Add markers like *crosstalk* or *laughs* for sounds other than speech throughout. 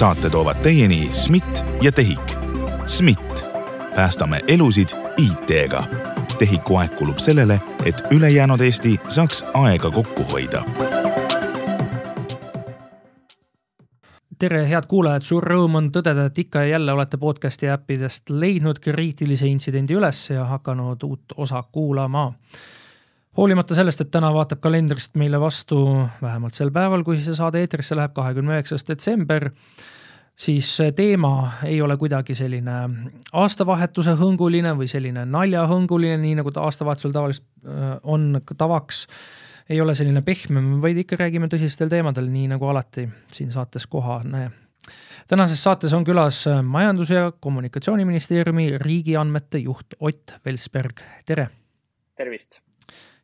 saate toovad teieni SMIT ja TEHIK. SMIT, päästame elusid IT-ga. TEHIK-u aeg kulub sellele, et ülejäänud Eesti saaks aega kokku hoida tere, head kuulajad, suur rõõm on tõdeda, et ikka ja jälle olete podcast'i äppidest leidnud kriitilise intsidendi üles ja hakanud uut osa kuulama. hoolimata sellest, et täna vaatab kalendrist meile vastu vähemalt sel päeval, kui see saade eetrisse läheb, kahekümne üheksas detsember, siis teema ei ole kuidagi selline aastavahetuse hõnguline või selline naljahõnguline, nii nagu ta aastavahetusel tavaliselt on tavaks ei ole selline pehmem, vaid ikka räägime tõsistel teemadel, nii nagu alati siin saates kohane. tänases saates on külas Majandus- ja Kommunikatsiooniministeeriumi riigiandmete juht Ott Velsberg, tere! tervist!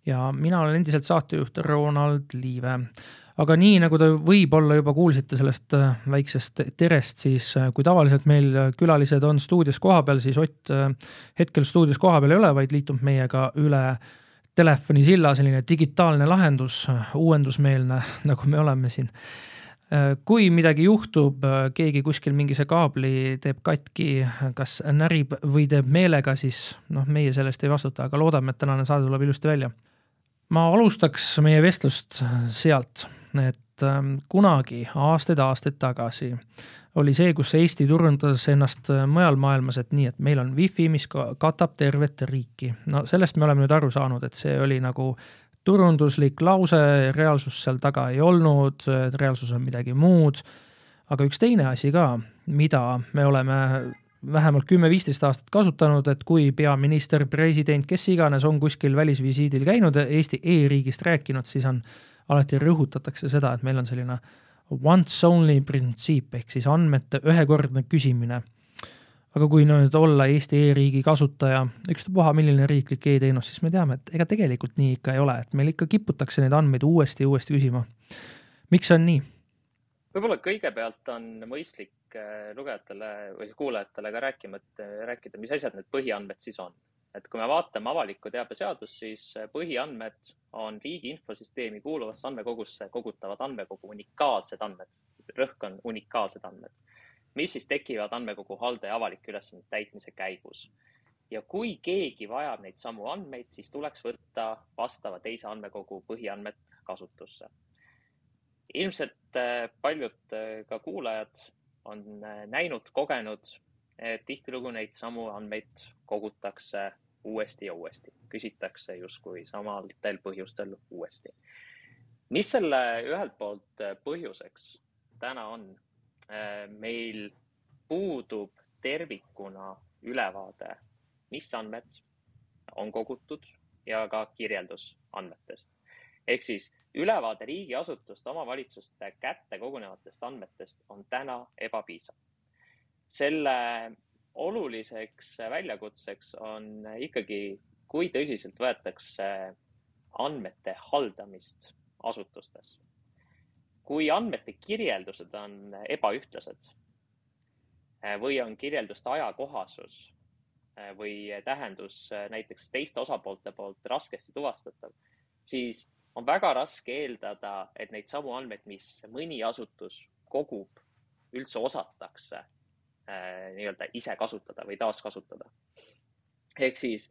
ja mina olen endiselt saatejuht Ronald Liive aga nii, nagu te võib-olla juba kuulsite sellest äh, väiksest terest, siis äh, kui tavaliselt meil külalised on stuudios kohapeal, siis Ott äh, hetkel stuudios kohapeal ei ole, vaid liitub meiega üle telefonisilla selline digitaalne lahendus, uuendusmeelne, *laughs* nagu me oleme siin. kui midagi juhtub, keegi kuskil mingi see kaabli teeb katki, kas närib või teeb meelega, siis noh, meie selle eest ei vastuta, aga loodame, et tänane saade tuleb ilusti välja. ma alustaks meie vestlust sealt, et ähm, kunagi aastaid-aastaid tagasi oli see, kus Eesti turundas ennast äh, mujal maailmas, et nii, et meil on wifi, mis katab tervet riiki. no sellest me oleme nüüd aru saanud, et see oli nagu turunduslik lause, reaalsus seal taga ei olnud, reaalsus on midagi muud. aga üks teine asi ka, mida me oleme vähemalt kümme-viisteist aastat kasutanud, et kui peaminister, president, kes iganes on kuskil välisvisiidil käinud, Eesti e-riigist rääkinud, siis on alati rõhutatakse seda, et meil on selline once only printsiip ehk siis andmete ühekordne küsimine. aga kui nüüd olla Eesti e-riigi kasutaja, ükstapuha milline riiklik e-teenus, siis me teame, et ega tegelikult nii ikka ei ole, et meil ikka kiputakse neid andmeid uuesti ja uuesti küsima. miks see on nii? võib-olla kõigepealt on mõistlik äh, lugejatele või kuulajatele ka rääkima, et äh, rääkida, mis asjad need põhiandmed siis on et kui me vaatame avaliku teabe seadust, siis põhiandmed on riigi infosüsteemi kuuluvasse andmekogusse kogutavad andmekogu unikaalsed andmed, rõhk on unikaalsed andmed, mis siis tekivad andmekogu haldaja avalike ülesannete täitmise käigus. ja kui keegi vajab neid samu andmeid, siis tuleks võtta vastava teise andmekogu põhiandmed kasutusse. ilmselt äh, paljud äh, ka kuulajad on äh, näinud, kogenud, et tihtilugu neid samu andmeid kogutakse uuesti ja uuesti, küsitakse justkui samadel põhjustel uuesti. mis selle ühelt poolt põhjuseks täna on? Meil puudub tervikuna ülevaade, mis andmed on kogutud ja ka kirjeldus andmetest. ehk siis ülevaade riigiasutuste, omavalitsuste kätte kogunevatest andmetest on täna ebapiisav. selle oluliseks väljakutseks on ikkagi, kui tõsiselt võetakse andmete haldamist asutustes. kui andmete kirjeldused on ebaühtlased või on kirjelduste ajakohasus või tähendus näiteks teiste osapoolte poolt raskesti tuvastatav, siis on väga raske eeldada, et neid samu andmeid, mis mõni asutus kogub, üldse osatakse nii-öelda ise kasutada või taaskasutada. ehk siis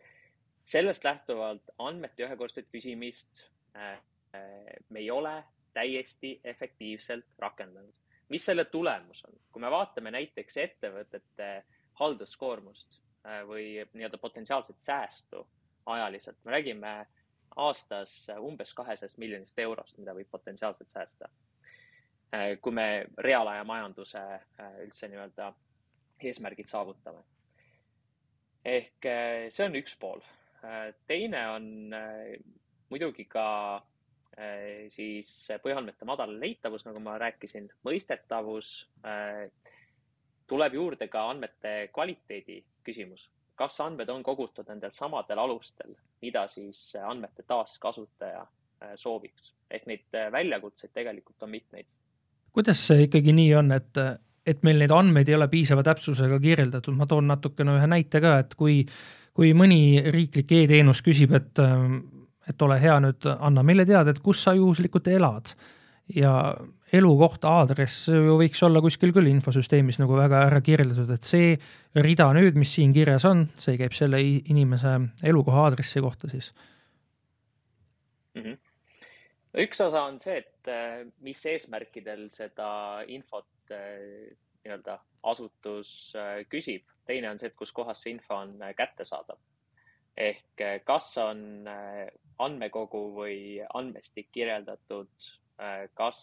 sellest lähtuvalt andmete ühekordset küsimist äh, äh, me ei ole täiesti efektiivselt rakendanud. mis selle tulemus on? kui me vaatame näiteks ettevõtete halduskoormust või nii-öelda potentsiaalset säästu ajaliselt, me räägime aastas umbes kahesajast miljonist eurost, mida võib potentsiaalselt säästa. kui me reaalaja majanduse üldse nii-öelda eesmärgid saavutame. ehk eh, see on üks pool. Eh, teine on eh, muidugi ka siis põhiandmete madal leitavus, nagu ma rääkisin, mõistetavus. tuleb juurde ka andmete kvaliteedi küsimus, kas andmed on kogutud nendel samadel alustel, mida siis andmete taaskasutaja sooviks, ehk neid väljakutseid tegelikult on mitmeid. kuidas see ikkagi nii on, et et meil neid andmeid ei ole piisava täpsusega kirjeldatud, ma toon natukene ühe näite ka, et kui, kui mõni riiklik e-teenus küsib, et, et ole hea, nüüd anna meile teada, et kus sa juhuslikult elad. ja elukoht, aadress ju võiks olla kuskil küll infosüsteemis nagu väga ära kirjeldatud, et see rida nüüd, mis siin kirjas on, see käib selle inimese elukoha aadressi kohta siis mm. -hmm. Üks osa on see, et äh, mis eesmärkidel seda infot äh, nii-öelda asutus äh, küsib, teine on see, et kuskohast see info on kättesaadav. ehk kas on andmekogu või andmestik kirjeldatud, kas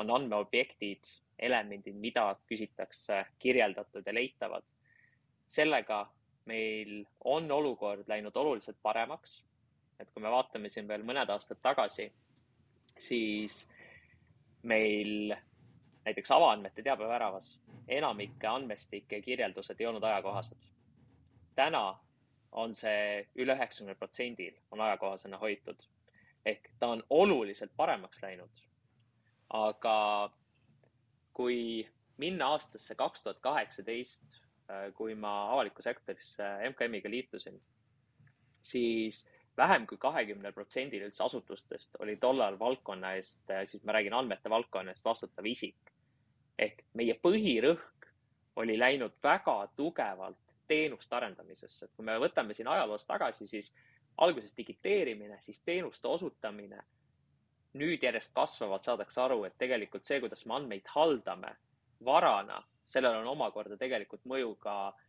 on andmeobjektid, elemendid, mida küsitakse, kirjeldatud ja leitavad. sellega meil on olukord läinud oluliselt paremaks. et kui me vaatame siin veel mõned aastad tagasi, siis meil näiteks avaandmete teabeväravas enamike andmestike kirjeldused ei olnud ajakohased. täna on see üle üheksakümne protsendil on ajakohasena hoitud ehk ta on oluliselt paremaks läinud aga kui minna aastasse kaks tuhat kaheksateist, kui ma avalikku sektorisse MKM-iga liitusin, siis vähem kui kahekümnel protsendil üldse asutustest oli tollal valdkonna eest, äh, siis ma räägin andmete valdkonna eest vastutav isik. ehk meie põhirõhk oli läinud väga tugevalt teenuste arendamisesse, et kui me võtame siin ajaloos tagasi, siis alguses digiteerimine, siis teenuste osutamine nüüd järjest kasvavad, saadakse aru, et tegelikult see, kuidas me andmeid haldame varana, sellel on omakorda tegelikult mõju ka, äh,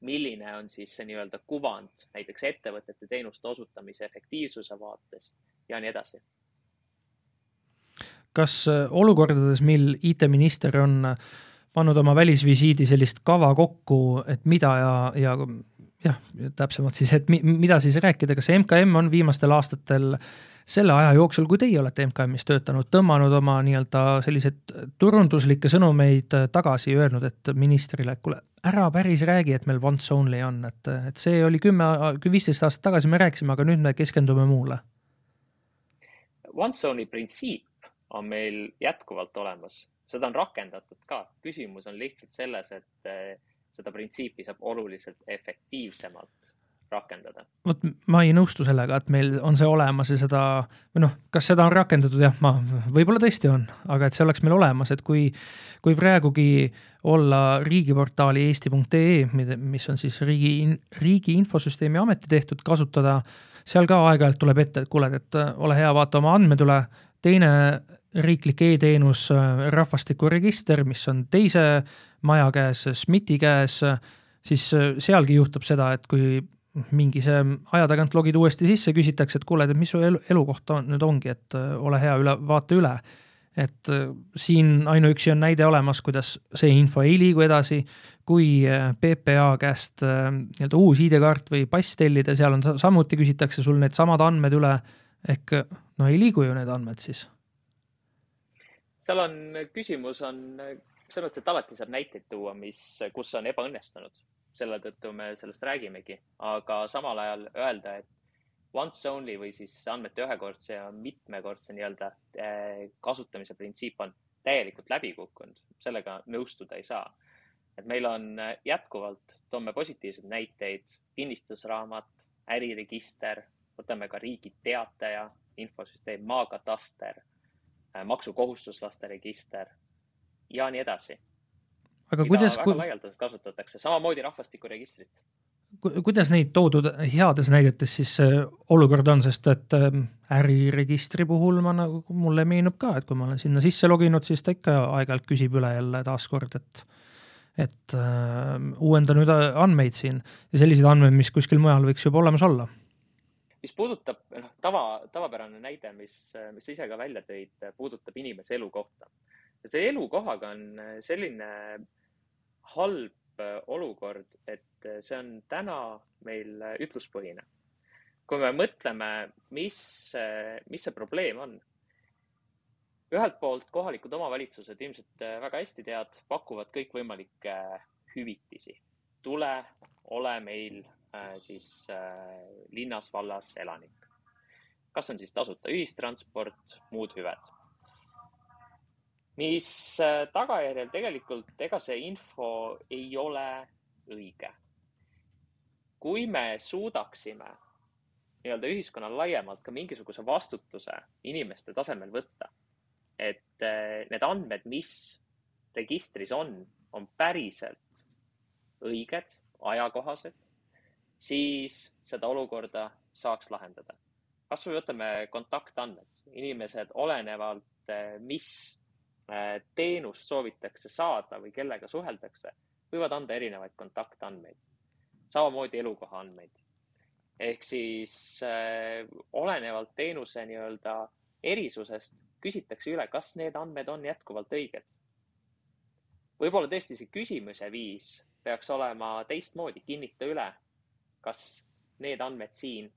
milline on siis see nii-öelda kuvand näiteks ettevõtete teenuste osutamise efektiivsuse vaatest ja nii edasi. kas äh, olukordades, mil IT-minister on äh, pannud oma välisvisiidi sellist kava kokku, et mida ja, ja jah, täpsemalt siis, et mi, mida siis rääkida, kas MKM on viimastel aastatel selle aja jooksul, kui teie olete MKM-is töötanud, tõmmanud oma nii-öelda selliseid turunduslikke sõnumeid tagasi, öelnud, et ministrile, et kuule, ära päris räägi, et meil once only on, et, et see oli kümme, viisteist aastat tagasi me rääkisime, aga nüüd me keskendume muule. Once only printsiip on meil jätkuvalt olemas, seda on rakendatud ka, küsimus on lihtsalt selles, et seda printsiipi saab oluliselt efektiivsemalt rakendada. vot ma ei nõustu sellega, et meil on see olemas ja seda, või noh, kas seda on rakendatud, jah, ma, võib-olla tõesti on, aga et see oleks meil olemas, et kui, kui praegugi olla riigiportaali eesti.ee, mis on siis riigi, riigi infosüsteemi ameti tehtud, kasutada, seal ka aeg-ajalt tuleb ette, et kuule, et ole hea, vaata oma andmed üle, teine riiklik e-teenus, rahvastikuregister, mis on teise maja käes, SMIT-i käes, siis sealgi juhtub seda, et kui mingi see aja tagant logid uuesti sisse, küsitakse, et kuule, et mis su elu, elukoht on, nüüd ongi, et äh, ole hea, üle, vaata üle. et äh, siin ainuüksi on näide olemas, kuidas see info ei liigu edasi, kui äh, PPA käest nii-öelda uus ID-kaart või pass tellida, seal on samuti küsitakse sul needsamad andmed üle, ehk no ei liigu ju need andmed siis. seal on, küsimus on selles mõttes, et alati saab näiteid tuua, mis, kus on ebaõnnestunud selle tõttu me sellest räägimegi, aga samal ajal öelda, et once only või siis andmete ühekordse ja mitmekordse nii-öelda eh, kasutamise printsiip on täielikult läbi kukkunud, sellega nõustuda ei saa. et meil on eh, jätkuvalt, toome positiivseid näiteid, kinnistusraamat, äriregister, võtame ka riigi teataja, infosüsteem, maakataster, eh, maksukohustuslaste register ja nii edasi aga kuidas väga laialdaselt kasutatakse, samamoodi rahvastikuregistrit kuidas neid toodud heades näidetes siis olukord on, sest et ähm, äriregistri puhul ma nagu, mulle meenub ka, et kui ma olen sinna sisse loginud, siis ta ikka aeg-ajalt küsib üle jälle taaskord, et et äh, uuenda nüüd andmeid siin ja selliseid andmeid, mis kuskil mujal võiks juba olemas olla. mis puudutab, noh, tava, tavapärane näide, mis, mis sa ise ka välja tõid, puudutab inimese elukohta. See elukohaga on selline halb äh, olukord, et äh, see on täna meil äh, ütluspõhine. kui me mõtleme, mis, mis see probleem on. ühelt poolt kohalikud omavalitsused ilmselt väga hästi tead, pakuvad kõikvõimalikke hüvitisi. tule, ole meil siis linnas, vallas elanik. kas on siis tasuta ühistransport, muud hüved mis äh, tagajärjel tegelikult ega see info ei ole õige. kui me suudaksime nii-öelda ühiskonnal laiemalt ka mingisuguse vastutuse inimeste tasemel võtta, et need andmed, mis registris on, on päriselt õiged, ajakohased, siis seda olukorda saaks lahendada. kasvõi võtame kontaktandmed, inimesed olenevalt, mis teenust soovitakse saada või kellega suheldakse, võivad anda erinevaid kontaktandmeid, samamoodi elukoha andmeid. ehk siis äh, olenevalt teenuse nii-öelda erisusest küsitakse üle, kas need andmed on jätkuvalt õiged. võib-olla tõesti see küsimuse viis peaks olema teistmoodi, kinnita üle, kas need andmed siin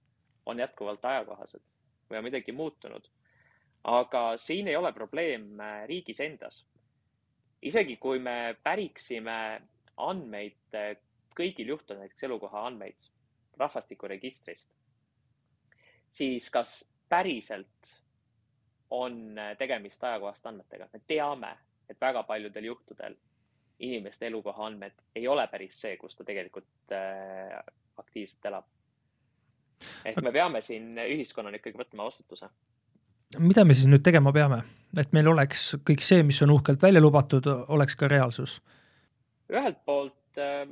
on jätkuvalt ajakohased või on midagi muutunud. Aga siin ei ole probleem äh, riigis endas. isegi kui me päriksime andmeid äh, kõigil juhtudel, näiteks elukoha andmeid rahvastikuregistrist, siis kas päriselt on äh, tegemist ajakohaste andmetega? me teame, et väga paljudel juhtudel inimeste elukoha andmed ei ole päris see, kus ta tegelikult äh, aktiivselt elab. ehk me peame siin ühiskonnana ikkagi võtma vastutuse. Mida me siis nüüd tegema peame, et meil oleks kõik see, mis on uhkelt välja lubatud, oleks ka reaalsus? ühelt poolt äh,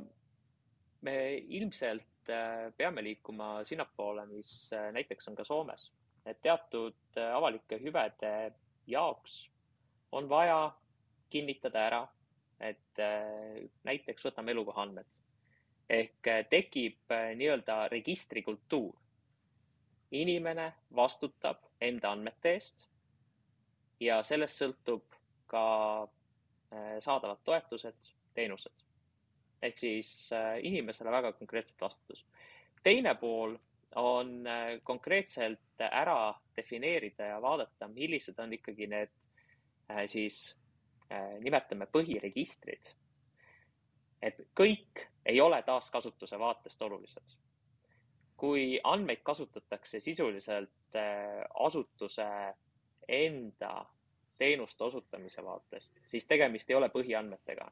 me ilmselt äh, peame liikuma sinnapoole, mis äh, näiteks on ka Soomes, et teatud avalike hüvede jaoks on vaja kinnitada ära, et näiteks võtame elukoha andmed ehk tekib nii-öelda registrikultuur. Inimene vastutab enda andmete eest ja sellest sõltub ka saadavad toetused teenused. ehk siis äh, inimesele väga konkreetselt vastutus. teine pool on äh, konkreetselt ära defineerida ja vaadata, millised on ikkagi need äh, siis nimetame põhiregistrid. et kõik ei ole taaskasutuse vaatest olulised. Kui andmeid kasutatakse sisuliselt asutuse enda teenuste osutamise vaatest, siis tegemist ei ole põhiandmetega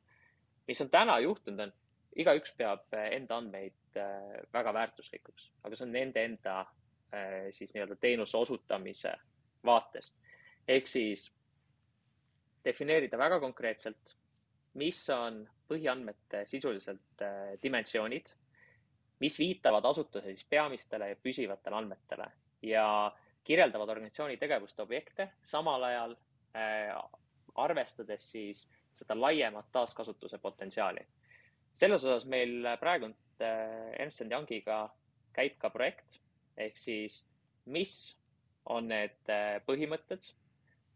mis on täna juhtunud, on igaüks peab eh, enda andmeid eh, väga väärtuslikuks, aga see on nende enda siis nii-öelda teenuse osutamise vaatest. ehk siis defineerida väga konkreetselt, mis on põhiandmete sisuliselt dimensioonid, mis viitavad asutuse siis peamistele ja püsivatele andmetele ja kirjeldavad organisatsiooni tegevuste objekte, samal ajal arvestades siis seda laiemat taaskasutuse potentsiaali. selles osas meil praegu äh, Ernst Youngiga käib ka projekt ehk siis, mis on need äh, põhimõtted,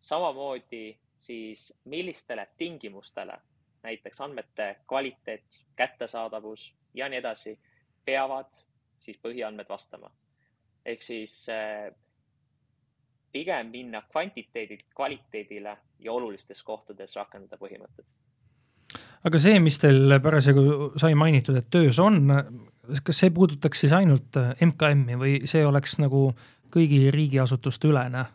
samamoodi siis millistele tingimustele, näiteks andmete kvaliteet, kättesaadavus ja nii edasi, peavad siis põhiandmed vastama. ehk siis äh, pigem minna kvantiteedilt kvaliteedile ja olulistes kohtades rakendada põhimõtted. aga see, mis teil parasjagu sai mainitud, et töös on, kas see puudutaks siis ainult MKM-i või see oleks nagu kõigi riigiasutuste ülene?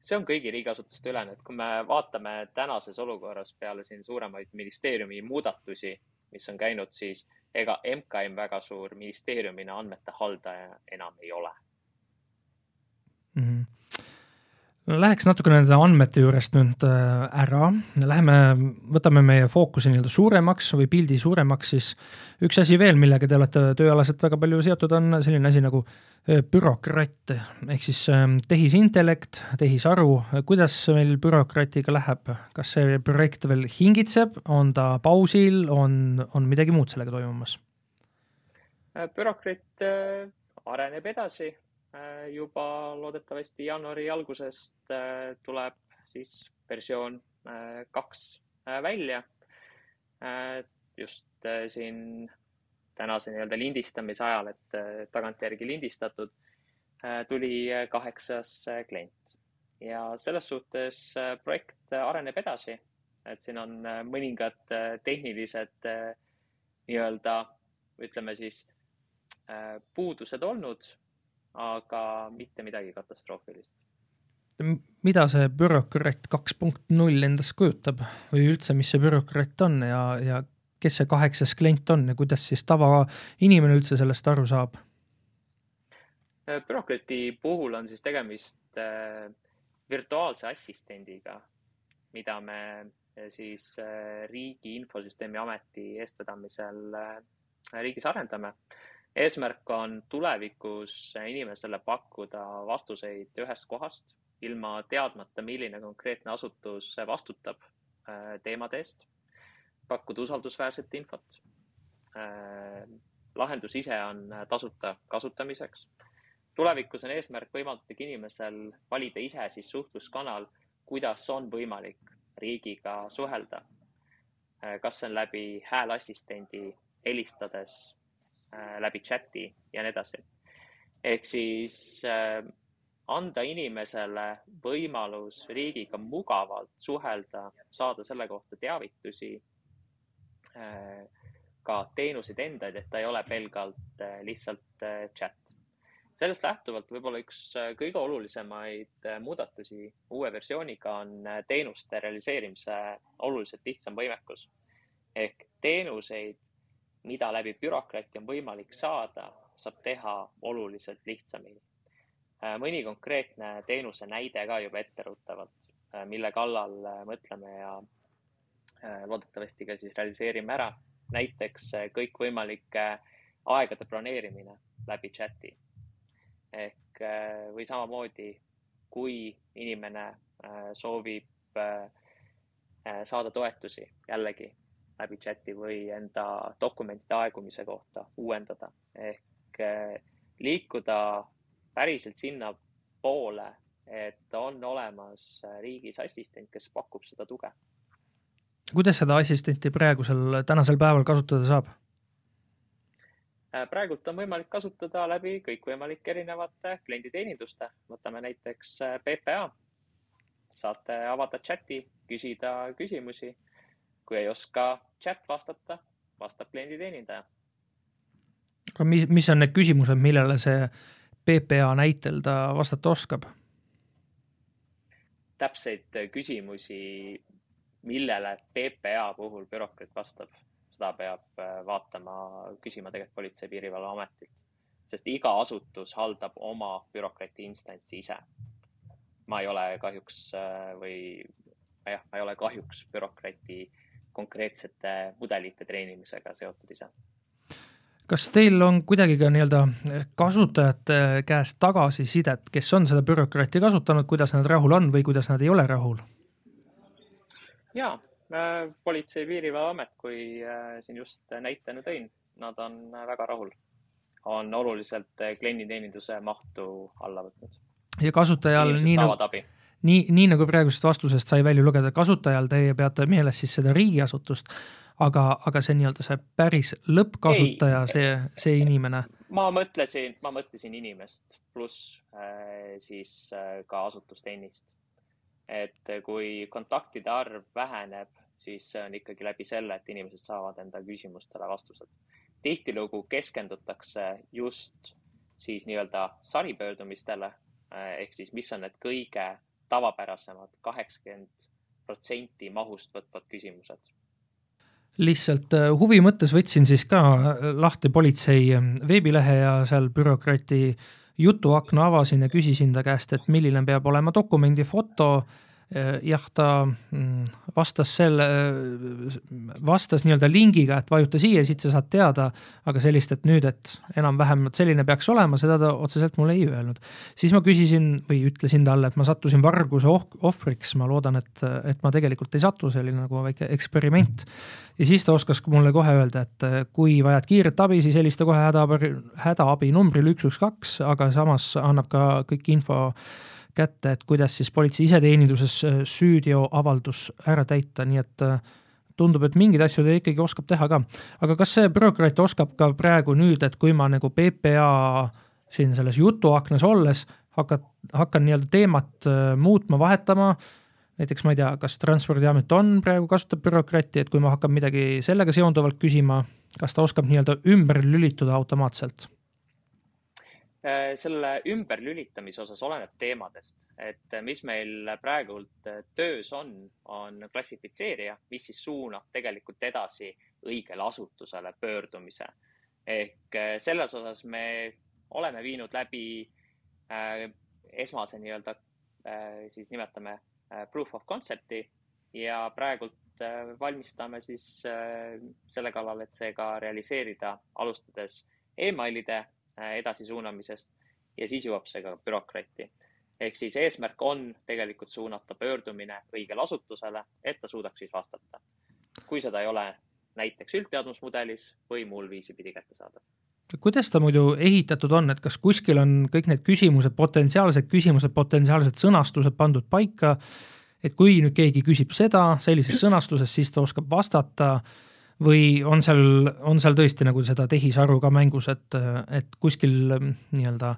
see on kõigi riigiasutuste ülene, et kui me vaatame tänases olukorras peale siin suuremaid ministeeriumi muudatusi, mis on käinud, siis ega MKM väga suur ministeeriumina andmete haldaja enam ei ole mm. -hmm. Läheks natuke nende andmete juurest nüüd äh, ära, läheme, võtame meie fookuse nii-öelda suuremaks või pildi suuremaks, siis. Üks asi veel, millega te olete tööalaselt väga palju seotud, on selline asi nagu äh, bürokratt ehk siis ähm, tehisintellekt, tehisaru, kuidas meil bürokratiga läheb, kas see projekt veel hingitseb, on ta pausil, on, on midagi muud sellega toimumas? Äh, bürokraat areneb edasi juba loodetavasti jaanuari algusest äh, tuleb siis versioon äh, kaks välja. just siin tänase nii-öelda lindistamise ajal, et tagantjärgi lindistatud, tuli kaheksas klient. Ja selles suhtes projekt areneb edasi, et siin on mõningad tehnilised nii-öelda ütleme siis puudused olnud aga mitte midagi katastroofilist. mida see bürokraat kaks punkt null endast kujutab või üldse, mis see bürokraat on ja, ja kes see kaheksas klient on ja kuidas siis tavainimene üldse sellest aru saab? bürokraati puhul on siis tegemist äh, virtuaalse assistendiga, mida me siis Riigi Infosüsteemi Ameti eestvedamisel riigis arendame. Eesmärk on tulevikus inimesele pakkuda vastuseid ühest kohast, ilma teadmata, milline konkreetne asutus vastutab teemade eest, pakkuda usaldusväärset infot lahendus ise on tasuta kasutamiseks. tulevikus on eesmärk võimaldada inimesel valida ise siis suhtluskanal, kuidas on võimalik riigiga suhelda. kas see on läbi hääleassistendi, helistades, läbi chati ja nii edasi. ehk siis äh, anda inimesele võimalus riigiga mugavalt suhelda, saada selle kohta teavitusi äh, ka teenuseid endaid, et ta ei ole pelgalt äh, lihtsalt äh, chat. sellest lähtuvalt võib-olla üks äh, kõige olulisemaid muudatusi uue versiooniga on teenuste realiseerimise oluliselt lihtsam võimekus. ehk teenuseid, mida läbi bürokraati on võimalik saada, saab teha oluliselt lihtsamini. mõni konkreetne teenuse näide ka juba etteruttavalt, mille kallal mõtleme ja loodetavasti ka siis realiseerime ära näiteks kõikvõimalike aegade planeerimine läbi chati. ehk eh, või samamoodi, kui inimene soovib saada toetusi jällegi läbi chati või enda dokumentide aegumise kohta uuendada ehk liikuda päriselt sinnapoole, et on olemas riigis assistent, kes pakub seda tuge kuidas seda assistenti praegusel, tänasel päeval kasutada saab? Äh, praegult on võimalik kasutada läbi kõikvõimalike erinevate klienditeeninduste, võtame näiteks PPA. saate avada chati, küsida küsimusi. kui ei oska chat vastata, vastab klienditeenindaja. aga mis, mis on need küsimused, millele see PPA näitel ta vastata oskab? täpseid küsimusi millele PPA puhul bürokraat vastab, seda peab äh, vaatama, küsima tegelikult Politsei- ja Piirivalveametilt, sest iga asutus haldab oma bürokraati instantsi ise. ma ei ole kahjuks äh, või jah, ma ei ole kahjuks bürokraati konkreetsete mudelite treenimisega seotud ise kas teil on kuidagi ka nii-öelda kasutajate käest tagasisidet, kes on seda bürokraati kasutanud, kuidas nad rahul on või kuidas nad ei ole rahul? ja äh, Politsei- ja Piirivalveamet, kui äh, siin just näitena tõin, nad on äh, väga rahul. on oluliselt klienditeeninduse mahtu alla võtnud. ja kasutajal nii nagu, nii, nii nagu praegusest vastusest sai välja lugeda, kasutajal teie peate meeles siis seda riigiasutust, aga, aga see nii-öelda see päris lõppkasutaja, see, see inimene. ma mõtlesin, ma mõtlesin inimest pluss äh, siis äh, ka asutusteenist et kui kontaktide arv väheneb, siis see on ikkagi läbi selle, et inimesed saavad enda küsimustele vastused. tihtilugu keskendutakse just siis nii-öelda saripöördumistele ehk siis, mis on need kõige tavapärasemad kaheksakümmend protsenti mahust võtvad küsimused. Lihtsalt äh, huvi mõttes võtsin siis ka lahti politsei äh, veebilehe ja seal bürokraati jutuakna avasin ja küsisin ta käest, et milline peab olema dokumendi foto Äh, jah, ta mm, vastas selle, vastas nii-öelda lingiga, et vajuta siia, siit sa saad teada, aga sellist, et nüüd, et enam-vähem selline peaks olema, seda ta otseselt mulle ei öelnud. siis ma küsisin või ütlesin talle, et ma sattusin varguse oh ohvriks, ma loodan, et, et ma tegelikult ei satu, see oli nagu väike eksperiment. ja siis ta oskas mulle kohe öelda, et kui vajad kiiret abi, siis helista kohe hädaabi, hädaabi numbril üks, üks, kaks, aga samas annab ka kõik info kätte, et kuidas siis politsei iseteeninduses äh, süüteoavaldus ära täita, nii et äh, tundub, et mingeid asju ta ikkagi oskab teha ka. aga kas see bürokraat oskab ka praegu nüüd, et kui ma nagu PPA siin selles jutuaknas olles hakkad, hakkan nii-öelda teemat äh, muutma, vahetama, näiteks ma ei tea, kas Transpordiamet on praegu, kasutab bürokraati, et kui ma hakkan midagi sellega seonduvalt küsima, kas ta oskab nii-öelda ümber lülituda automaatselt selle ümberlülitamise osas oleneb teemadest, et äh, mis meil praegult äh, töös on, on klassifitseerija, mis siis suunab tegelikult edasi õigele asutusele pöördumise. ehk selles osas me oleme viinud läbi esmase nii-öelda siis nimetame proof of concept'i ja praegult valmistame siis selle kallal, et see ka realiseerida, alustades emailide edasisuunamisest ja siis jõuab see ka bürokratti. ehk siis eesmärk on tegelikult suunata pöördumine õigele asutusele, et ta suudaks siis vastata. kui seda ei ole näiteks üldteadmusmudelis või muul viisi pidi kättesaadav kuidas ta muidu ehitatud on, et kas kuskil on kõik need küsimused, potentsiaalsed küsimused, potentsiaalsed sõnastused pandud paika, et kui nüüd keegi küsib seda sellises sõnastuses, siis ta oskab vastata või on seal, on seal tõesti nagu seda tehisaru ka mängus, et, et kuskil mm, nii-öelda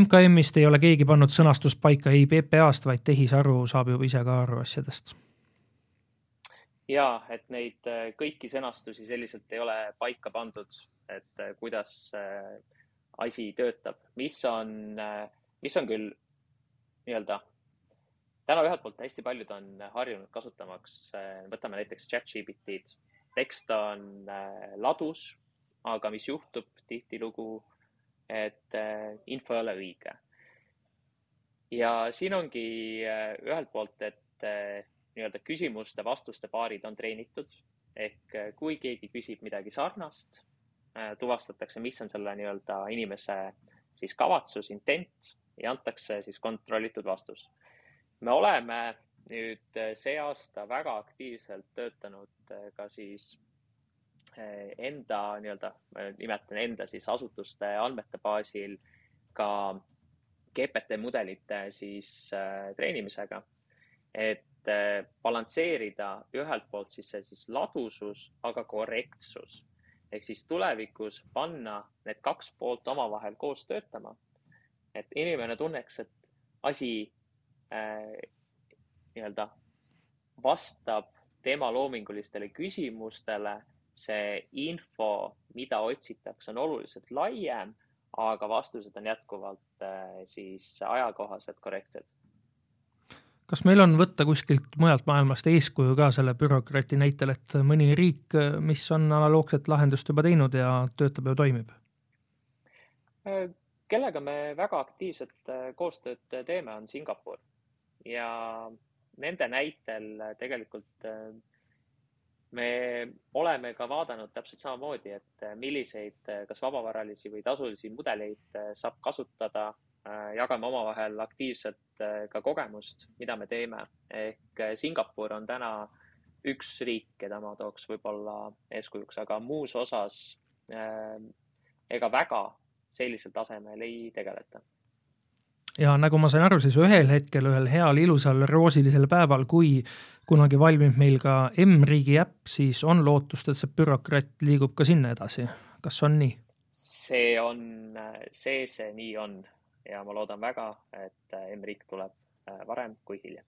MKM-ist ei ole keegi pannud sõnastust paika ei PPA-st, vaid tehisaru saab juba ise ka aru asjadest? ja et neid äh, kõiki sõnastusi selliselt ei ole paika pandud, et äh, kuidas äh, asi töötab, mis on, mis on küll nii-öelda täna ühelt poolt hästi paljud on harjunud kasutamaks, võtame näiteks chat-GPT-d tekst on äh, ladus, aga mis juhtub tihtilugu, et äh, info ei ole õige. ja siin ongi äh, ühelt poolt, et nii-öelda küsimuste-vastuste paarid on treenitud ehk kui keegi küsib midagi sarnast, tuvastatakse, mis on selle nii-öelda inimese siis kavatsus, intent ja antakse siis kontrollitud vastus. me oleme nüüd eh, see aasta väga aktiivselt töötanud eh, ka siis eh, enda nii-öelda, ma nimetan enda siis asutuste andmete baasil ka GPT mudelite siis treenimisega, et balansseerida ühelt poolt siis see siis ladusus, aga korrektsus ehk siis tulevikus panna need kaks poolt omavahel koos töötama. et inimene tunneks, et asi nii-öelda vastab tema loomingulistele küsimustele. see info, mida otsitakse, on oluliselt laiem, aga vastused on jätkuvalt äh, siis ajakohased, korrektsed kas meil on võtta kuskilt mujalt maailmast eeskuju ka selle bürokraati näitel, et mõni riik, mis on analoogset lahendust juba teinud ja töötab ja toimib? Äh, kellega me väga aktiivset äh, koostööd teeme, on Singapur ja nende näitel äh, tegelikult äh, me oleme ka vaadanud täpselt samamoodi, et äh, milliseid, kas vabavaralisi või tasulisi mudeleid saab kasutada. jagame omavahel aktiivselt ka kogemust, mida me teeme. ehk Singapur on täna üks riik, keda ma tooks võib-olla eeskujuks, aga muus osas ega väga sellisel tasemel ei tegeleta ja nagu ma sain aru, siis ühel hetkel, ühel heal ilusal roosilisel päeval, kui kunagi valmib meil ka M-riigi äpp, siis on lootust, et see bürokraat liigub ka sinna edasi. kas on nii? see on, see see nii on ja ma loodan väga, et M-riik tuleb äh, varem kui hiljem.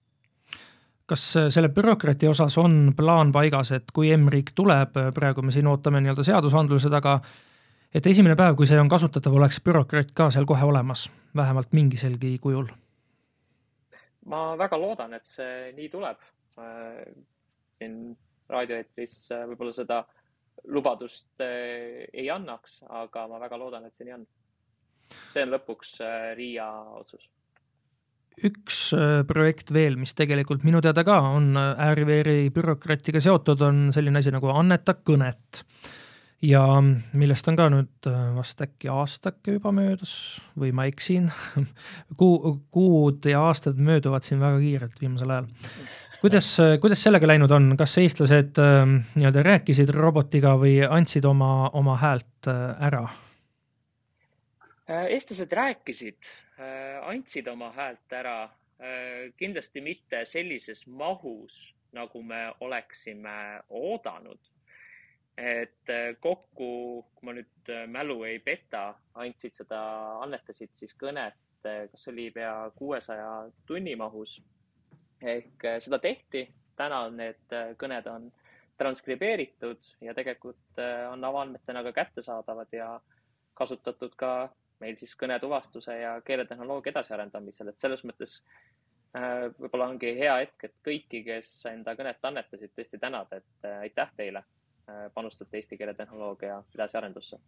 kas äh, selle bürokraati osas on plaan paigas, et kui M-riik tuleb, praegu me siin ootame nii-öelda seadusandluse taga, et esimene päev, kui see on kasutatav, oleks bürokraat ka seal kohe olemas, vähemalt mingiselgi kujul? ma väga loodan, et see nii tuleb. siin raadioeetris võib-olla seda lubadust eh, ei annaks, aga ma väga loodan, et see nii on. see on lõpuks eh, Riia otsus üks projekt veel, mis tegelikult minu teada ka on Ääri-Veeri bürokraatiga seotud, on selline asi nagu Anneta kõnet ja millest on ka nüüd äh, vast äkki aastake juba möödas või ma eksin *laughs* Kuu, kuud ja aastad mööduvad siin väga kiirelt viimasel ajal. kuidas, kuidas sellega läinud on, kas eestlased äh, nii-öelda rääkisid robotiga või andsid oma, oma häält äh, ära? eestlased rääkisid, andsid oma häält ära, kindlasti mitte sellises mahus, nagu me oleksime oodanud et äh, kokku, kui ma nüüd äh, mälu ei peta, andsid seda, annetasid siis kõnet, äh, kas oli pea kuuesaja tunni mahus. ehk seda tehti, täna need kõned on transkribeeritud ja tegelikult on avaandmetena ka kättesaadavad ja kasutatud ka meil siis kõnetuvastuse ja keeletehnoloogia edasiarendamisel, et selles mõttes võib-olla ongi hea hetk, et kõiki, kes enda kõnet annetasid, tõesti tänada, et aitäh teile panustate eesti keele tehnoloogia edasiarendusse.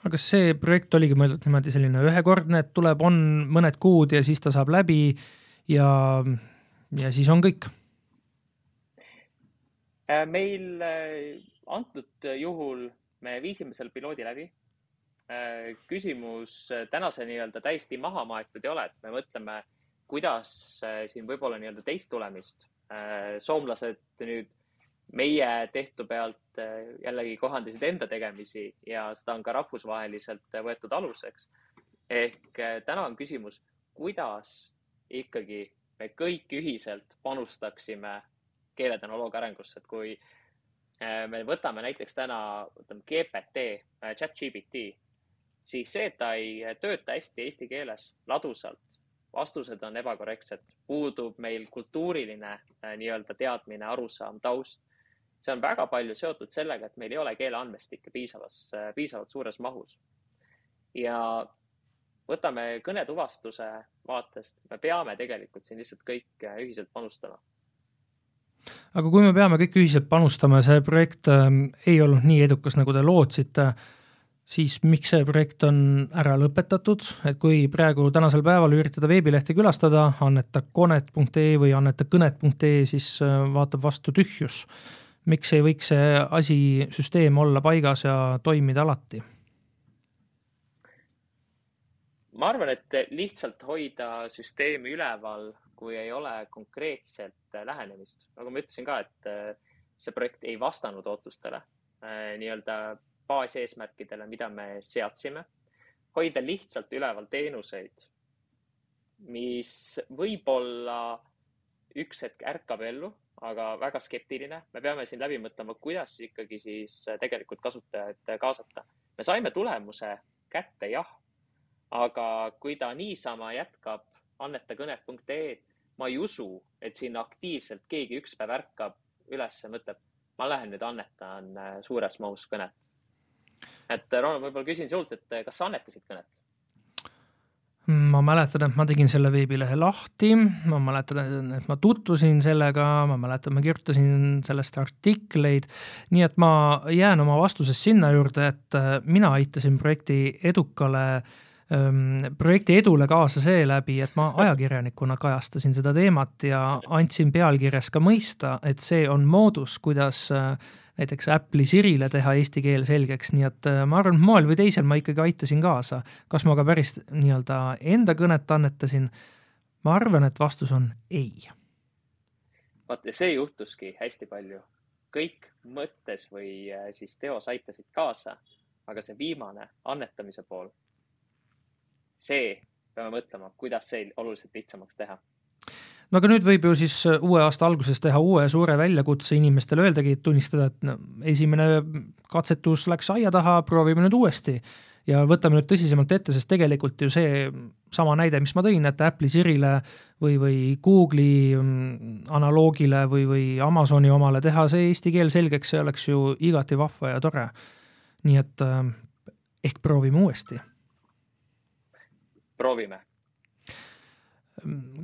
aga kas see projekt oligi mõeldud niimoodi selline ühekordne, et tuleb, on mõned kuud ja siis ta saab läbi ja, ja siis on kõik. Äh, meil äh, antud juhul me viisime selle piloodi läbi. küsimus tänase nii-öelda täiesti maha maetud ei ole, et me mõtleme, kuidas siin võib-olla nii-öelda teist tulemist. soomlased nüüd meie tehtu pealt jällegi kohandasid enda tegemisi ja seda on ka rahvusvaheliselt võetud aluseks ehk eh, täna on küsimus, kuidas ikkagi me kõik ühiselt panustaksime keeletehnoloogia arengusse, et kui me võtame näiteks täna, võtame GPT, eh, chat GPT, siis see, et ta ei tööta hästi eesti keeles ladusalt, vastused on ebakorrektsed, puudub meil kultuuriline nii-öelda teadmine, arusaam, taust. See on väga palju seotud sellega, et meil ei ole keeleandmestikke piisavas, piisavalt suures mahus. ja võtame kõnetuvastuse vaatest, me peame tegelikult siin lihtsalt kõik ühiselt panustama. aga kui me peame kõik ühiselt panustama ja see projekt äh, ei olnud nii edukas, nagu te lootsite, siis miks see projekt on ära lõpetatud, et kui praegu tänasel päeval üritada veebilehte külastada, annetakonet.ee või annetakõnet.ee, siis äh, vaatab vastu tühjus. Miks ei võiks see asi, süsteem olla paigas ja toimida alati? ma arvan, et lihtsalt hoida süsteemi üleval, kui ei ole konkreetset äh, lähenemist, nagu ma ütlesin ka, et äh, see projekt ei vastanud ootustele, äh, nii-öelda baaseesmärkidele, mida me seadsime. hoida lihtsalt üleval teenuseid, mis võib-olla üks hetk ärkab ellu, aga väga skeptiline. me peame siin läbi mõtlema, kuidas ikkagi siis tegelikult kasutajaid kaasata. me saime tulemuse kätte, jah aga kui ta niisama jätkab annetakõne.ee, ma ei usu, et sinna aktiivselt keegi üks päev ärkab üles ja mõtleb, ma lähen nüüd annetan äh, suures mahus kõnet. et äh, Ronald, võib-olla küsin sult, et äh, kas sa annetasid kõnet? Ma mäletan, et ma tegin selle veebilehe lahti, ma mäletan, et ma tutvusin sellega, ma mäletan, ma kirjutasin sellest artikleid, nii et ma jään oma vastuses sinna juurde, et mina aitasin projekti edukale äh, projekti edule kaasa seeläbi, et ma ajakirjanikuna kajastasin seda teemat ja andsin pealkirjas ka mõista, et see on moodus, kuidas äh, näiteks Apple'i Sirile teha eesti keel selgeks, nii et äh, ma arvan, et moel või teisel ma ikkagi aitasin kaasa. kas ma ka päris nii-öelda enda kõnet annetasin? ma arvan, et vastus on ei. vaat ja see juhtuski hästi palju. kõik mõttes või äh, siis teos aitasid kaasa, aga see viimane annetamise pool see, peame mõtlema, kuidas see oluliselt lihtsamaks teha no aga nüüd võib ju siis äh, uue aasta alguses teha uue suure väljakutse inimestele, öeldagi, tunnistada, et no, esimene katsetus läks aia taha, proovime nüüd uuesti. ja võtame nüüd tõsisemalt ette, sest tegelikult ju see sama näide, mis ma tõin, et Apple'i Sirile või, või Google'i mm, analoogile või, või Amazoni omale teha see eesti keel selgeks, see oleks ju igati vahva ja tore. nii et äh, ehk proovime uuesti proovime.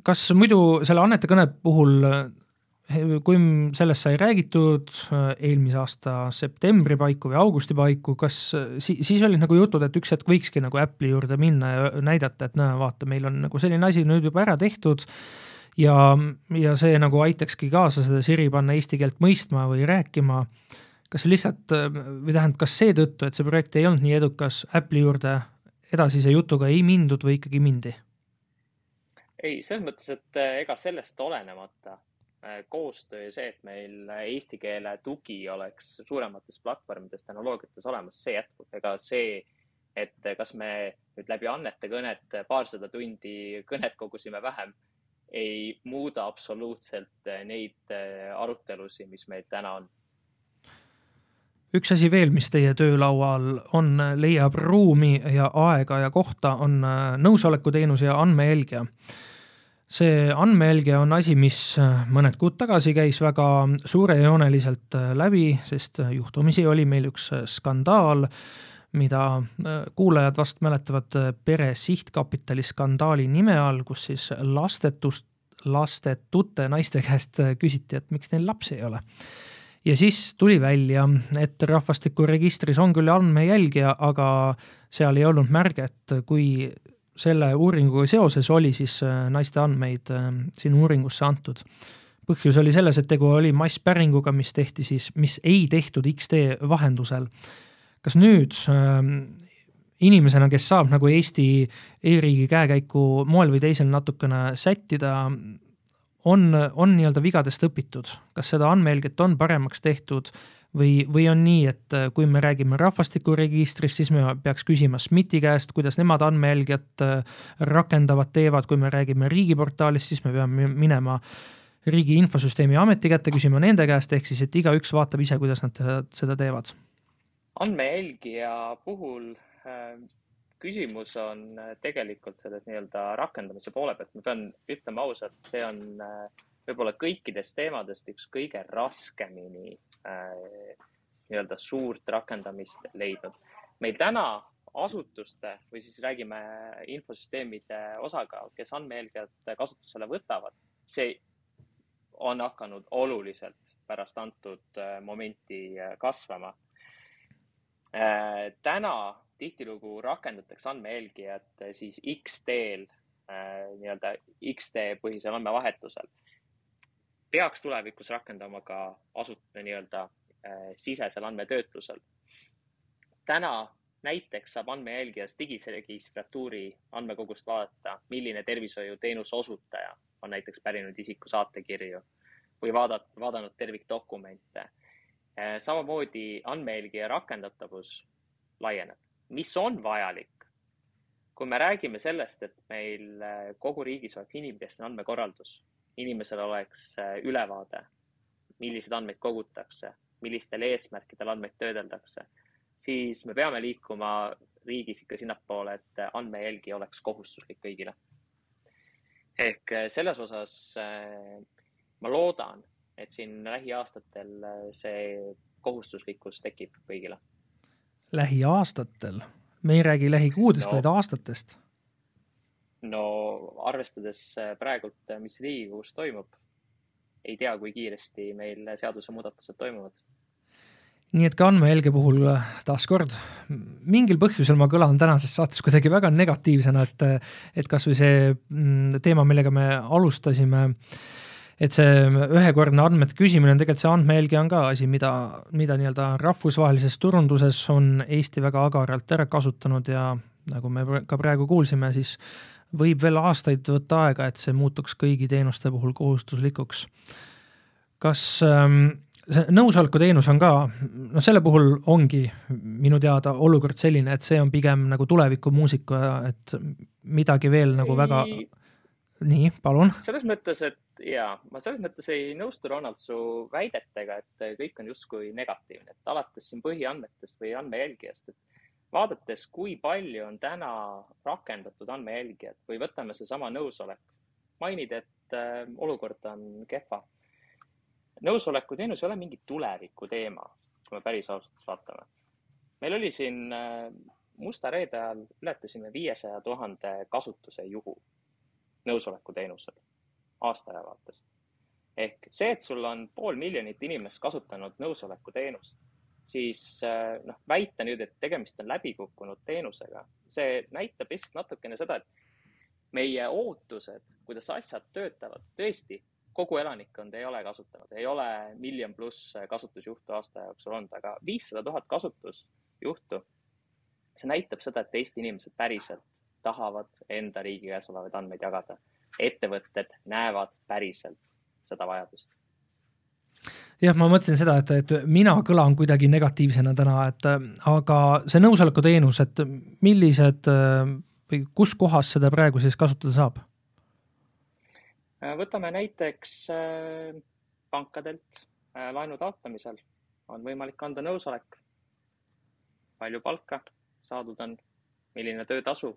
kas muidu selle annetekõne puhul, kui sellest sai räägitud eelmise aasta septembri paiku või augusti paiku, kas si siis olid nagu jutud, et üks hetk võikski nagu Apple'i juurde minna ja näidata, et näe, vaata, meil on nagu selline asi nüüd juba ära tehtud ja, ja see nagu aitakski kaasa seda Siri panna eesti keelt mõistma või rääkima. kas lihtsalt või tähendab, kas seetõttu, et see projekt ei olnud nii edukas, Apple'i juurde edasise jutuga ei mindud või ikkagi mindi? ei, selles mõttes, et äh, ega sellest olenemata äh, koostöö ja see, et meil eesti keele tugi oleks suuremates platvormides, tehnoloogiates olemas, see jätkub. ega see, et kas me nüüd läbi annete kõnet paarsada tundi kõnet kogusime vähem, ei muuda absoluutselt neid äh, arutelusid, mis meil täna on üks asi veel, mis teie töölaual on, leiab ruumi ja aega ja kohta, on äh, nõusolekuteenus ja andmejälgija. see andmejälgija on asi, mis äh, mõned kuud tagasi käis väga suurejooneliselt äh, läbi, sest juhtumisi oli meil üks skandaal, mida kuulajad vast mäletavad pere sihtkapitali skandaali nime all, kus siis lastetust, lastetute naiste käest küsiti, et miks neil lapsi ei ole ja siis tuli välja, et rahvastikuregistris on küll andmejälgija, aga seal ei olnud märget, kui selle uuringuga seoses oli siis naiste andmeid sinna uuringusse antud. põhjus oli selles, et tegu oli masspäringuga, mis tehti siis, mis ei tehtud X-tee vahendusel. kas nüüd inimesena, kes saab nagu Eesti e-riigi käekäiku moel või teisel natukene sättida, on, on nii-öelda vigadest õpitud, kas seda andmehelget on paremaks tehtud või, või on nii, et kui me räägime rahvastikuregistrist, siis me peaks küsima SMIT-i käest, kuidas nemad andmehelget äh, rakendavad, teevad, kui me räägime riigiportaalist, siis me peame minema riigi infosüsteemi ameti kätte, küsima nende käest, ehk siis, et igaüks vaatab ise, kuidas nad seda teevad. andmejälgija puhul Äh, küsimus on äh, tegelikult selles nii-öelda rakendamise poole pealt, ma pean ütlema ausalt, see on äh, võib-olla kõikidest teemadest üks kõige raskemini nii-öelda suurt rakendamist leidnud. meil täna asutuste või siis räägime infosüsteemide osakaal, kes andmehelged kasutusele võtavad, see on hakanud oluliselt pärast antud momenti kasvama. täna tihtilugu rakendatakse andmejälgijat eh, siis X-teel äh, nii-öelda X-tee põhisel andmevahetusel. peaks tulevikus rakendama ka asut-, nii-öelda äh, sisesel andmetöötlusel. täna näiteks saab andmejälgijas digiregistratuuri andmekogust vaadata, milline tervishoiuteenuse osutaja on näiteks pärinud isiku saatekirju või vaadata, vaadanud tervikdokumente. samamoodi andmejälgija rakendatavus laieneb mis on vajalik, kui me räägime sellest, et meil äh, kogu riigis oleks inimkeskne andmekorraldus, inimesel oleks äh, ülevaade, milliseid andmeid kogutakse, millistel eesmärkidel andmeid töödeldakse, siis me peame liikuma riigis ikka sinnapoole, et andmejälgi oleks kohustuslik kõigile. ehk äh, selles osas ma loodan, et siin lähiaastatel see kohustuslikkus tekib kõigile lähiaastatel, me ei räägi lähikuudest no., vaid aastatest. no arvestades äh, praegult, äh, mis Riigikogus toimub, ei tea, kui kiiresti meil seadusemuudatused toimuvad nii et ka andmehelge puhul äh, taaskord mingil põhjusel ma kõlan tänases saates kuidagi väga negatiivsena, et, et kasvõi see mm, teema, millega me alustasime äh, et see ühekordne andmete küsimine on tegelikult see andmejälgi on ka asi, mida, mida nii-öelda rahvusvahelises turunduses on Eesti väga agaralt ära kasutanud ja nagu me ka praegu kuulsime, siis võib veel aastaid võtta aega, et see muutuks kõigi teenuste puhul kohustuslikuks. kas ähm, see nõusolekuteenus on ka, noh, selle puhul ongi minu teada olukord selline, et see on pigem nagu tulevikumuusika, et midagi veel nagu väga nii, palun. selles mõttes, et ja ma selles mõttes ei nõustu, Ronald, su väidetega, et kõik on justkui negatiivne, et alates siin põhiandmetest või andmejälgijast, et vaadates, kui palju on täna rakendatud andmejälgijad või võtame seesama nõusolek, mainid, et äh, olukord on kehva. nõusolekuteenus ei ole mingi tuleviku teema, kui me päris ausalt vaatame. meil oli siin äh, musta reede ajal ületasime viiesaja tuhande kasutuse juhu nõusolekuteenusel aastaaja vaatest. ehk see, et sul on pool miljonit inimest kasutanud nõusolekuteenust, siis äh, noh, väita nüüd, et tegemist on läbikukkunud teenusega, see näitab lihtsalt natukene seda, et meie ootused, kuidas asjad töötavad, tõesti, kogu elanikkond ei ole kasutanud, ei ole miljon pluss kasutusjuhtu aasta jooksul olnud, aga viissada tuhat kasutusjuhtu. see näitab seda, et Eesti inimesed päriselt tahavad enda riigi käes olevaid andmeid jagada ettevõtted näevad päriselt seda vajadust jah, ma mõtlesin seda, et, et mina kõlan kuidagi negatiivsena täna, et aga see nõusolekuteenus, et millised või kus kohas seda praegu siis kasutada saab? võtame näiteks äh, pankadelt äh, laenu taotlemisel on võimalik anda nõusolek. palju palka saadud on, milline töötasu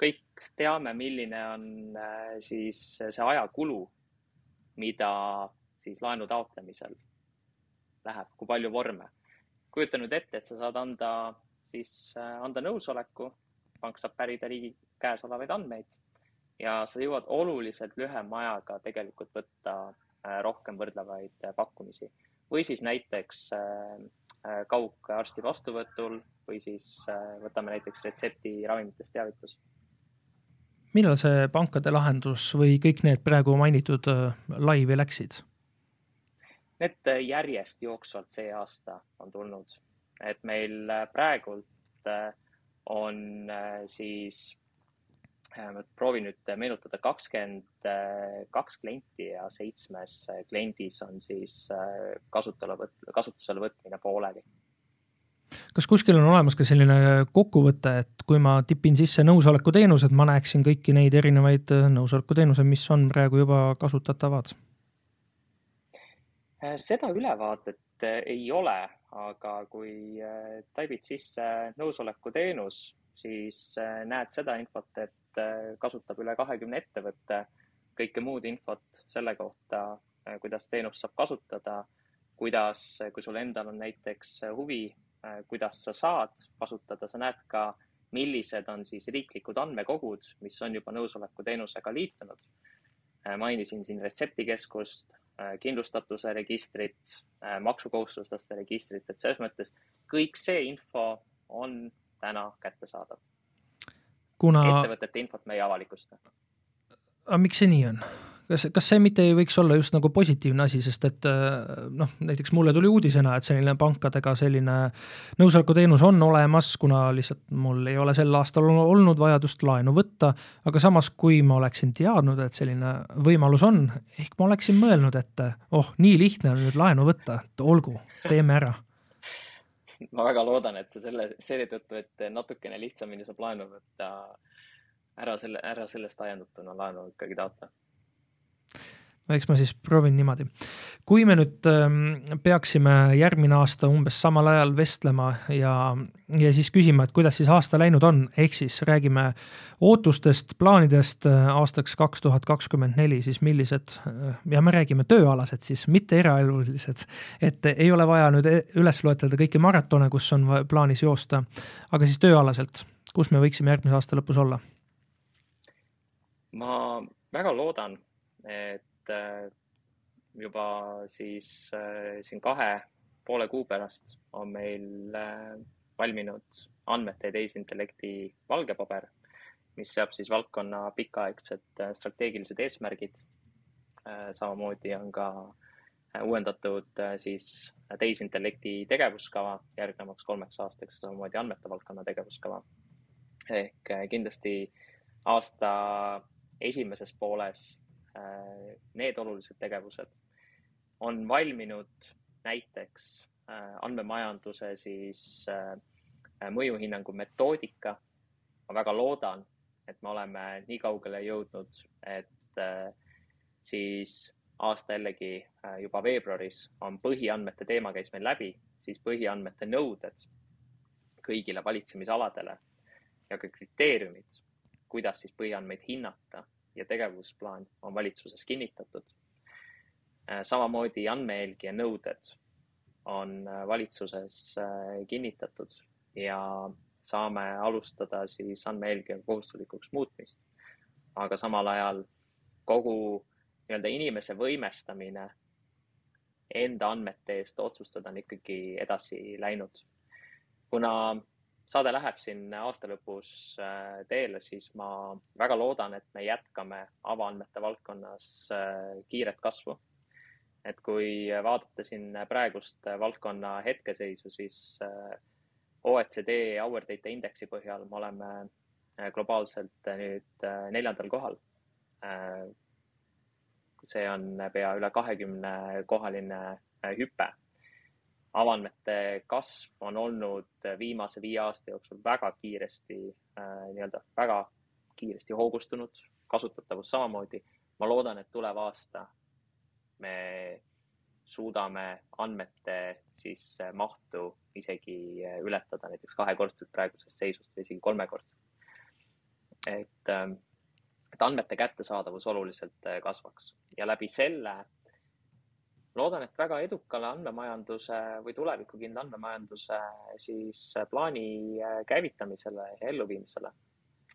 kõik teame, milline on äh, siis see ajakulu, mida siis laenu taotlemisel läheb, kui palju vorme. kujuta nüüd ette, et sa saad anda siis, äh, anda nõusoleku, pank saab pärida riigi käes olevaid andmeid ja sa jõuad oluliselt lühema ajaga tegelikult võtta äh, rohkem võrdlevaid pakkumisi või siis näiteks kaugarsti vastuvõtul või siis võtame näiteks retsepti ravimitest teavitus millal see pankade lahendus või kõik need praegu mainitud laivi läksid? Need järjest jooksvalt see aasta on tulnud, et meil praegult on siis proovin nüüd meenutada kakskümmend kaks klienti ja seitsmes kliendis on siis kasutusele võt-, kasutusele võtmine pooleli. Kas kuskil on olemas ka selline kokkuvõte, et kui ma tipin sisse nõusoleku teenused, ma näeksin kõiki neid erinevaid nõusoleku teenuseid, mis on praegu juba kasutatavad? seda ülevaadet ei ole, aga kui taibid sisse nõusoleku teenus, siis näed seda infot, et Äh, kasutab üle kahekümne ettevõtte, kõike muud infot selle kohta, äh, kuidas teenust saab kasutada, kuidas, kui sul endal on näiteks huvi, äh, kuidas sa saad kasutada, sa näed ka, millised on siis riiklikud andmekogud, mis on juba nõusoleku teenusega liitunud. mainisin siin retseptikeskust, kindlustatuse registrit, maksukohustuslaste registrit, et selles mõttes kõik see info on täna kättesaadav kuna. ettevõtete infot me ei avalikusta. aga miks see nii on? Kas, kas see mitte ei võiks olla just nagu positiivne asi, sest et äh, noh, näiteks mulle tuli uudisena, et selline pankadega selline nõusolekuteenus on olemas, kuna lihtsalt mul ei ole sel aastal olnud vajadust laenu võtta, aga samas, kui ma oleksin teadnud, et selline võimalus on, ehk ma oleksin mõelnud, et oh, nii lihtne on nüüd laenu võtta, et olgu, teeme ära. Ma väga loodan, et sa selle, seetõttu, et natukene lihtsamini saab laenu võtta, ära selle, ära sellest ajendatuna laenu ikkagi taotle eks ma siis proovin niimoodi. kui me nüüd ähm, peaksime järgmine aasta umbes samal ajal vestlema ja, ja siis küsima, et kuidas siis aasta läinud on, ehk siis räägime ootustest, plaanidest äh, aastaks kaks tuhat kakskümmend neli, siis millised äh, ja me räägime tööalased siis, mitte eraelulised. et ei ole vaja nüüd e-, üles loetleda kõiki maratone, kus on plaanis joosta, aga siis tööalaselt, kus me võiksime järgmise aasta lõpus olla? ma väga loodan, et et juba siis äh, siin kahe poole kuu pärast on meil äh, valminud andmete ja tehisintellekti valgepaber, mis seab siis valdkonna pikaaegsed äh, strateegilised eesmärgid. samamoodi on ka uuendatud siis tehisintellekti tegevuskava järgnevaks kolmeks aastaks, samamoodi andmete valdkonna tegevuskava. ehk kindlasti aasta esimeses pooles Äh, need olulised tegevused on valminud näiteks äh, andmemajanduse siis äh, mõjuhinnangu metoodika. ma väga loodan, et me oleme nii kaugele jõudnud, et siis aasta jällegi juba veebruaris on põhiandmete teema käis meil läbi, siis põhiandmete nõuded kõigile valitsemisaladele ja ka kriteeriumid, kuidas siis põhiandmeid hinnata ja tegevusplaan on valitsuses kinnitatud. Äh, samamoodi andmejälgija nõuded on äh, valitsuses äh, kinnitatud ja saame alustada siis andmejälgija kohustuslikuks muutmist. aga samal ajal kogu nii-öelda inimese võimestamine enda andmete eest otsustada on ikkagi edasi läinud. kuna saade läheb siin aasta lõpus äh, teele, siis ma väga loodan, et me jätkame avaandmete valdkonnas äh, kiiret kasvu. et kui vaadata siin praegust valdkonna hetkeseisu, siis äh, OECD Our Data Indexi põhjal me oleme globaalselt nüüd neljandal kohal. see on pea üle kahekümne kohaline hüpe avandmete kasv on olnud viimase viie aasta jooksul väga kiiresti äh, nii-öelda väga kiiresti hoogustunud, kasutatavus samamoodi. ma loodan, et tulev aasta me suudame andmete siis mahtu isegi ületada näiteks kahekordselt praegusest seisust või isegi kolmekordselt. et, äh, et andmete kättesaadavus oluliselt äh, kasvaks ja läbi selle loodan, et väga edukale andmemajanduse või tulevikukindla andmemajanduse siis plaani äh, käivitamisele ja elluviimisele.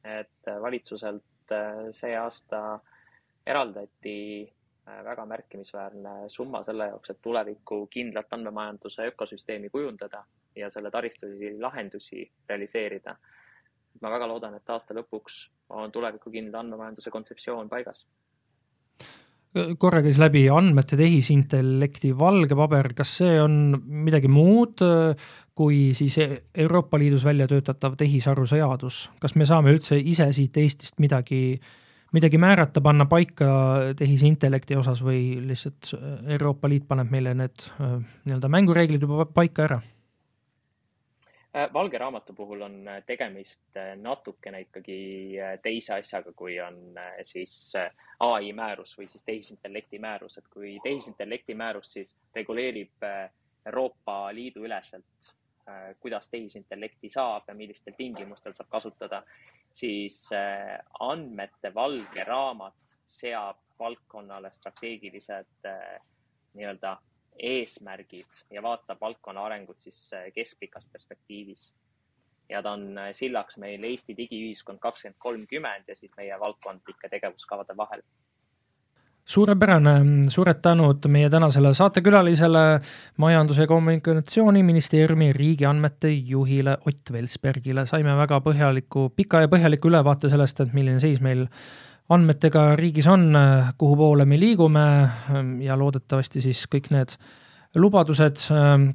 et äh, valitsuselt äh, see aasta eraldati väga märkimisväärne summa selle jaoks, et tulevikukindlat andmemajanduse ökosüsteemi kujundada ja selle taristulisi lahendusi realiseerida. ma väga loodan, et aasta lõpuks on tulevikukindla andmemajanduse kontseptsioon paigas korra käis läbi andmete tehisintellekti valge paber, kas see on midagi muud kui siis Euroopa Liidus välja töötatav tehisaru seadus, kas me saame üldse ise siit Eestist midagi, midagi määrata, panna paika tehisintellekti osas või lihtsalt Euroopa Liit paneb meile need nii-öelda mängureeglid juba paika ära? Äh, valge raamatu puhul on äh, tegemist äh, natukene ikkagi teise asjaga, kui on siis ai määrus või siis tehisintellekti määrus, et kui tehisintellekti määrus siis reguleerib Euroopa Liidu üleselt, kuidas tehisintellekti saab ja millistel tingimustel saab kasutada, siis andmete valge raamat seab valdkonnale strateegilised nii-öelda eesmärgid ja vaatab valdkonna arengut siis äh, keskpikas perspektiivis. ja ta on äh, sillaks meil Eesti digiühiskond kakskümmend kolmkümmend ja siis meie valdkondlike tegevuskavade vahel suurepärane, suured tänud meie tänasele saatekülalisele, Majandus- ja Kommunikatsiooniministeeriumi riigiandmete juhile Ott Velsbergile. saime väga põhjaliku, pika ja põhjaliku ülevaate sellest, et milline seis meil andmetega riigis on, kuhu poole me liigume ja loodetavasti siis kõik need lubadused,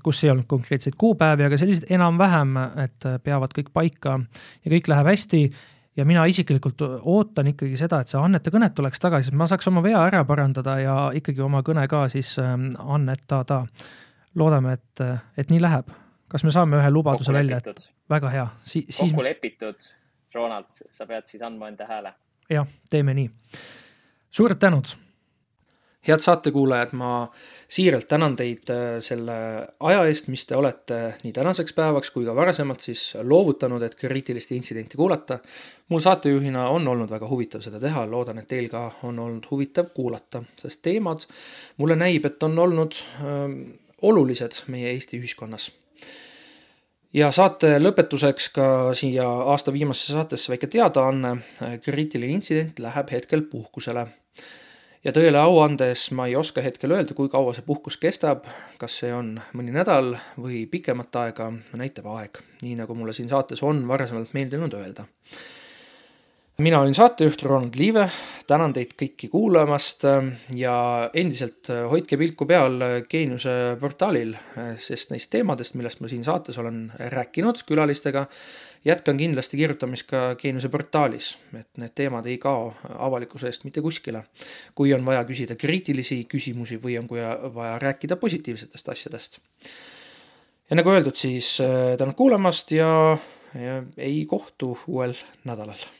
kus ei olnud konkreetseid kuupäevi, aga sellised enam-vähem, et peavad kõik paika ja kõik läheb hästi. ja mina isiklikult ootan ikkagi seda, et see annete kõnet tuleks tagasi, et ma saaks oma vea ära parandada ja ikkagi oma kõne ka siis annetada. loodame, et, et nii läheb. kas me saame ühe lubaduse välja, et väga hea si. Siis... kokku lepitud, Ronald, sa pead siis andma enda hääle jah, teeme nii. suured tänud. head saatekuulajad, ma siiralt tänan teid äh, selle aja eest, mis te olete nii tänaseks päevaks kui ka varasemalt siis loovutanud, et kriitilist intsidenti kuulata. mul saatejuhina on olnud väga huvitav seda teha, loodan, et teil ka on olnud huvitav kuulata, sest teemad mulle näib, et on olnud äh, olulised meie Eesti ühiskonnas ja saate lõpetuseks ka siia aasta viimasesse saatesse väike teadaanne. kriitiline intsident läheb hetkel puhkusele. ja tõele au andes ma ei oska hetkel öelda, kui kaua see puhkus kestab, kas see on mõni nädal või pikemat aega, näitab aeg, nii nagu mulle siin saates on varasemalt meeldinud öelda mina olin saatejuht Ronald Liive, tänan teid kõiki kuulamast ähm, ja endiselt äh, hoidke pilku peal äh, Geeniuse portaalil, äh, sest neist teemadest, millest ma siin saates olen rääkinud külalistega, jätkan kindlasti kirjutamist ka Geeniuse portaalis, et need teemad ei kao avalikkuse eest mitte kuskile. kui on vaja küsida kriitilisi küsimusi või on vaja rääkida positiivsetest asjadest. ja nagu öeldud, siis tänud kuulamast ja, ja ei kohtu uuel nädalal